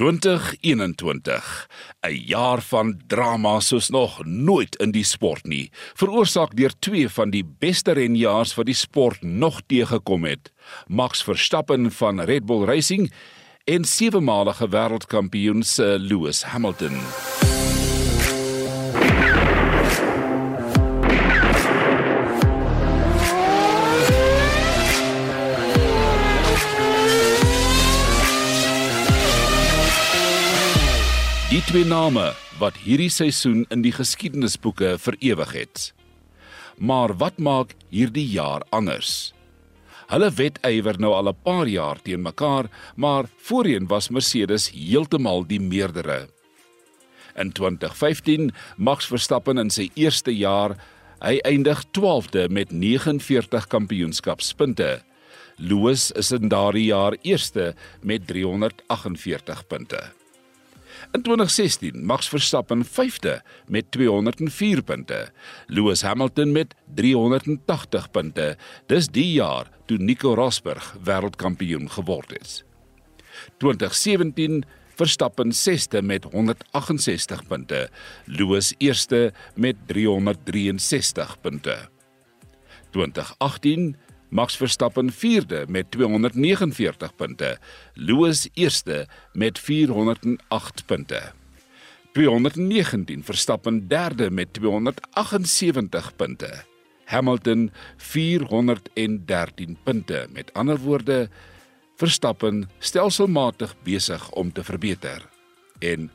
2021, 'n jaar van drama soos nog nooit in die sport nie, veroorsaak deur twee van die beste renjaars wat die sport nog teëgekom het, Max Verstappen van Red Bull Racing en sewe-malige wêreldkampioen Sir Lewis Hamilton. Die twee name wat hierdie seisoen in die geskiedenisboeke vir ewig het. Maar wat maak hierdie jaar anders? Hulle wedywer nou al 'n paar jaar teen mekaar, maar voorheen was Mercedes heeltemal die meerdere. In 2015 Max Verstappen in sy eerste jaar, hy eindig 12de met 49 kampioenskapspunte. Lewis is in daardie jaar eerste met 348 punte. In 2016 Max Verstappen 5de met 204 punte. Lewis Hamilton met 380 punte. Dis die jaar toe Nico Rosberg wêreldkampioen geword het. 2017 Verstappen 6de met 168 punte. Lewis 1ste met 363 punte. 2018 Max Verstappen 4de met 249 punte, Lewis 1ste met 408 punte. 219 Verstappen 3de met 278 punte. Hamilton 413 punte. Met ander woorde, Verstappen stelselmatig besig om te verbeter. En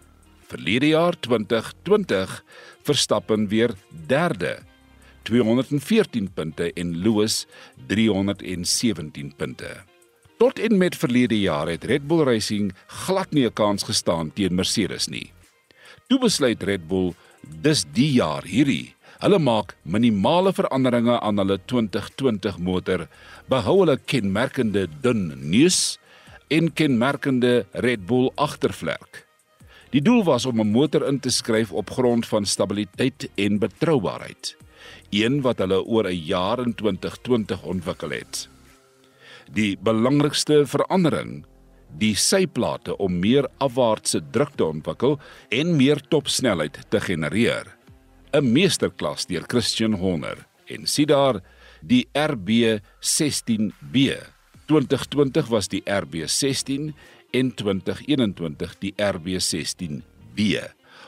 verlede jaar 2020 Verstappen weer 3de 214 punte en Lewis 317 punte. Tot en met verlede jaar het Red Bull Racing glad nie 'n kans gestaan teen Mercedes nie. Toe besluit Red Bull dis die jaar hierdie. Hulle maak minimale veranderinge aan hulle 2020 motor, behou hulle kenmerkende dun neus en kenmerkende Red Bull agtervlek. Die doel was om 'n motor in te skryf op grond van stabiliteit en betroubaarheid een wat hulle oor 'n jaar in 2020 ontwikkel het. Die belangrikste verandering, die syplate om meer afwaartse druk te ontwikkel en meer topsnelheid te genereer. 'n Meesterklas deur Christian Horner en sien daar die RB16B. 2020 was die RB16 en 2021 die RB16B.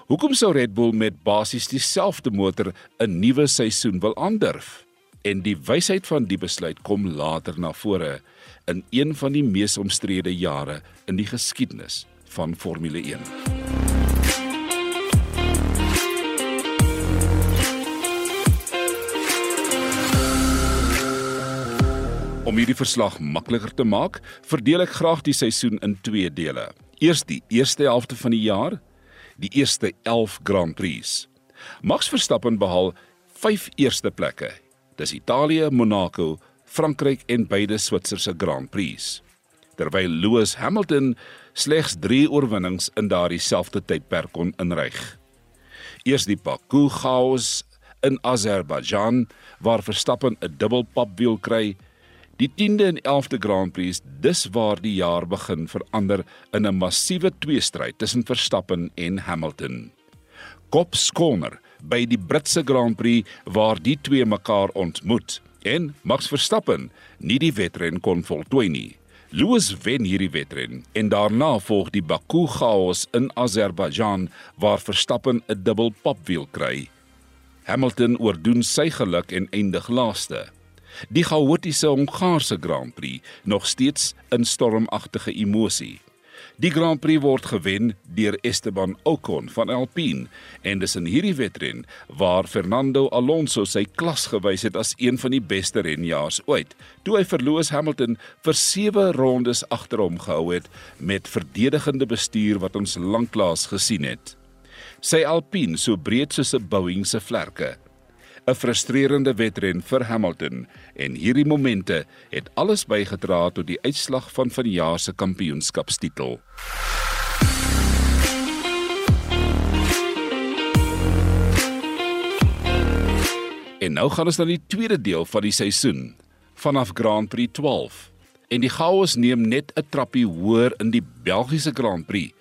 Hoekom sou Red Bull met basies dieselfde motor 'n nuwe seisoen wil aandurf? En die wysheid van die besluit kom later na vore in een van die mees omstrede jare in die geskiedenis van Formule 1. Om hierdie verslag makliker te maak, verdeel ek graag die seisoen in twee dele. Eers die eerste helfte van die jaar die eerste 11 Grand Prix. Max Verstappen behaal 5 eerste plekke. Dis Italië, Monaco, Frankryk en beide Switserse Grand Prix. Terwyl Lewis Hamilton slegs 3 oorwinnings in daardie selfde tydperk kon inryg. Eers die Baku chaos in Azerbaijan waar Verstappen 'n dubbelpapwiel kry Die 10de en 11de Grand Prix, dis waar die jaar begin verander in 'n massiewe tweestryd tussen Verstappen en Hamilton. Kop skoner by die Britse Grand Prix waar die twee mekaar ontmoet en Max Verstappen nie die wedren kon voltooi nie. Lewis wen hierdie wedren en daarna volg die Baku chaos in Azerbaijan waar Verstappen 'n dubbel papwiel kry. Hamilton oordoen sy geluk en eindig laaste. Die chaotiese Hongaarse Grand Prix nog steeds in stormagtige emosie. Die Grand Prix word gewen deur Esteban Ocon van Alpine en dis in hierdie wedren waar Fernando Alonso sy klas gewys het as een van die beste renjaars ooit. Toe hy vir Lewis Hamilton vir 7 rondes agter hom gehou het met verdedigende bestuur wat ons lanklaas gesien het. Sy Alpine so breed soos 'n Boeing se vlerke 'n frustrerende wedren vir Hamilton en hierdie momente het alles bygedra tot die uitslag van vanjaar se kampioenskapstitel. En nou gaan ons na die tweede deel van die seisoen vanaf Grand Prix 12. En die chaos neem net 'n trappie hoër in die Belgiese Grand Prix.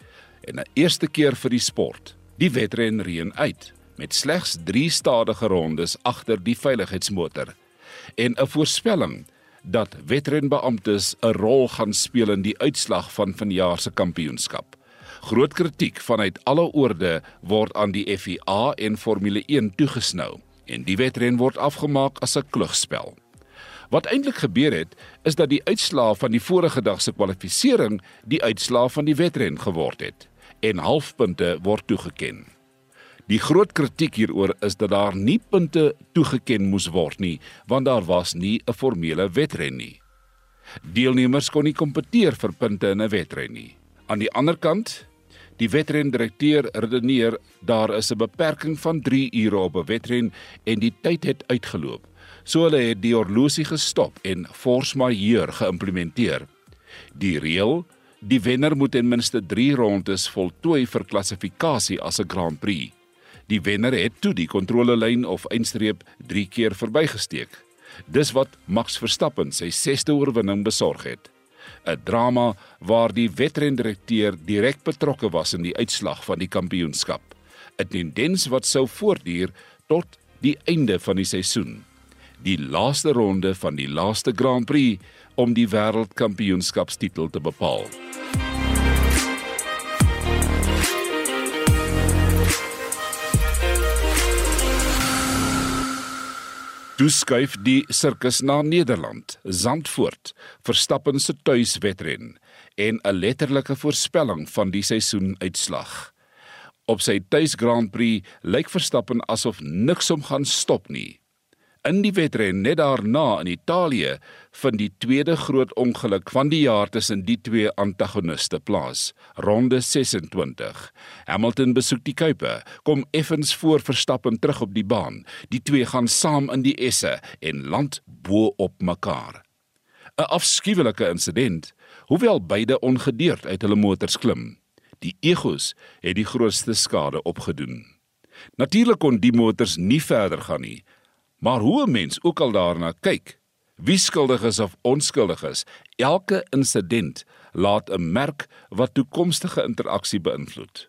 en 'n eerste keer vir die sport. Die wedren reën uit met slegs 3 stadige rondes agter die veiligheidsmotor en 'n voorspelling dat wedrenbeamptes 'n rol gaan speel in die uitslag van vanjaar se kampioenskap. Groot kritiek vanuit alle oorde word aan die FIA en Formule 1 toegesnou en die wedren word afgemaak as 'n klugspel. Wat eintlik gebeur het, is dat die uitslaa van die vorige dag se kwalifikasie die uitslaa van die wedren geword het en halfpunte word toegeken. Die groot kritiek hieroor is dat daar nie punte toegeken moes word nie, want daar was nie 'n formele wedren nie. Deelnemers kon nie kompeteer vir punte in 'n wedren nie. Aan die ander kant, die wedrendirekteur redeneer daar is 'n beperking van 3 ure op 'n wedren en die tyd het uitgeloop. So hulle het die horlosie gestop en force majeure geïmplementeer. Die reël Die wenner moet ten minste 3 rondes voltooi vir klassifikasie as 'n Grand Prix. Die wenner het toe die kontrolelyn of eindstreep 3 keer verbygesteek. Dis wat Max Verstappen sy 6ste oorwinning besorg het. 'n Drama waar die wedrendirekteur direk betrokke was in die uitslag van die kampioenskap. 'n Tendens wat sou voortduur tot die einde van die seisoen. Die laaste ronde van die laaste Grand Prix om die wêreldkampioenskapstitel te bepaal. Toe skuif die sirkus na Nederland, Zandvoort, Verstappen se tuiswedren en 'n letterlike voorspelling van die seisoenuitslag. Op sy tuis Grand Prix lyk Verstappen asof niks hom gaan stop nie. In die wedren net daarna in Italië vind die tweede groot ongeluk van die jaar tussen die twee antagoniste plaas, ronde 26. Hamilton besoek die Kuipe, kom effens voor Verstappen terug op die baan. Die twee gaan saam in die esse en land bo op mekaar. 'n Afskuwelike insident, hoewel beide ongedeerd uit hulle motors klim. Die egos het die grootste skade opgedoen. Natuurlik kon die motors nie verder gaan nie Maar hoe 'n mens ook al daarna kyk, wie skuldig is of onskuldig is, elke insident laat 'n merk wat toekomstige interaksie beïnvloed.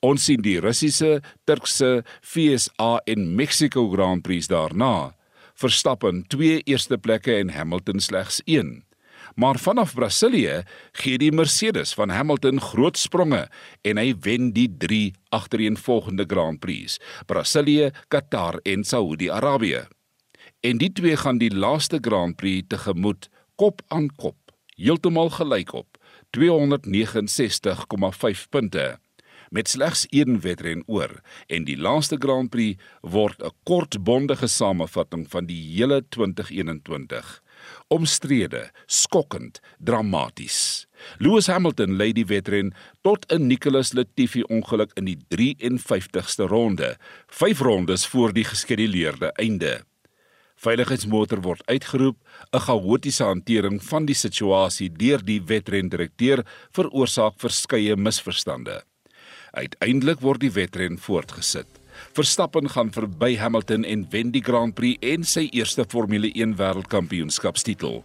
Ons sien die Russiese, Turkse, FSA en Mexico Grand Prix daarna. Verstappen twee eerste plekke en Hamilton slegs 1. Maar vanaf Brasilië gee die Mercedes van Hamilton groot spronge en hy wen die 3 agtereenvolgende Grand Prix: Brasilië, Qatar en Saudi-Arabië. En die twee gaan die laaste Grand Prix tegemoet kop aan kop, heeltemal gelyk op 269,5 punte met slegs een wedren oor en die laaste Grand Prix word 'n kortbondige samevatting van die hele 2021 omstrede, skokkend, dramaties. Lewis Hamilton lei die wedren tot 'n Nicholas Latifi ongeluk in die 53ste ronde, 5 rondes voor die geskeduleerde einde. Veiligheidsmotor word uitgeroep, 'n chaotiese hantering van die situasie deur die wedrendirekteur veroorsaak verskeie misverstande. Uiteindelik word die wedren voortgesit. Verstappen gaan verby Hamilton en wen die Grand Prix en sy eerste Formule 1 wêreldkampioenskapstitel.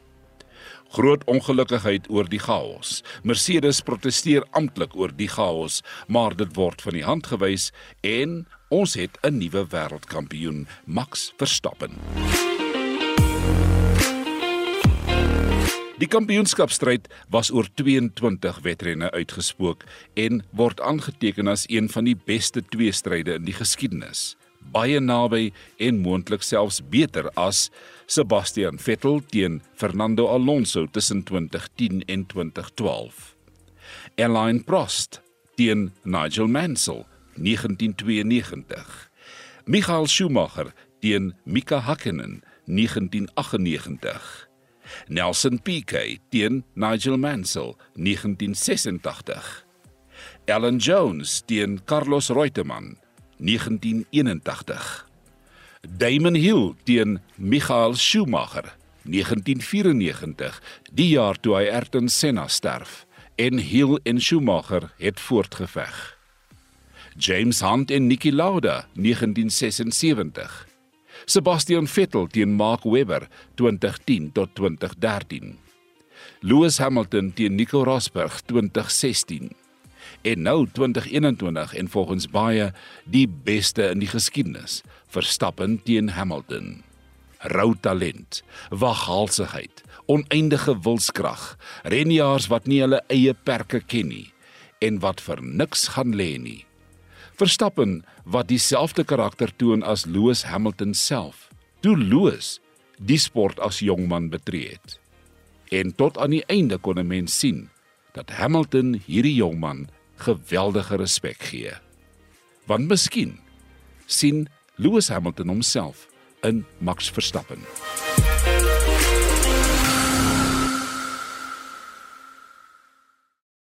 Groot ongelukkigheid oor die chaos. Mercedes proteseer amptelik oor die chaos, maar dit word van die hand gewys en ons het 'n nuwe wêreldkampioen, Max Verstappen. Die kampioenskapstryd was oor 22 wedrenne uitgespook en word aangeteken as een van die beste twee stryde in die geskiedenis. Baie naby en moontlik selfs beter as Sebastian Vettel teen Fernando Alonso tussen 2010 en 2012. Alain Prost teen Nigel Mansell 1992. Michael Schumacher teen Mika Hakkinen 1998. Nelson Piquet teen Nigel Mansell 1986. Alan Jones teen Carlos Reutemann 1981. Damon Hill teen Michael Schumacher 1994, die jaar toe hy Ayrton Senna sterf en Hill en Schumacher het voortgeveg. James Hunt en Niki Lauda 1976. Sebastian Vettel teen Mark Webber 2010 tot 2013. Lewis Hamilton teen Nico Rosberg 2016. En nou 2021 en volgens baie die beste in die geskiedenis, Verstappen teen Hamilton. Rou talent, waghalsigheid, oneindige wilskrag, renjaars wat nie hulle eie perke ken nie en wat vir niks gaan lê nie. Verstappen wat dieselfde karakter toon as Lewis Hamilton self. Toe Lewis die sport as jong man betree het. En tot aan die einde kon 'n mens sien dat Hamilton hierdie jong man geweldige respek gee. Want miskien sien Lewis Hamilton homself in Max Verstappen.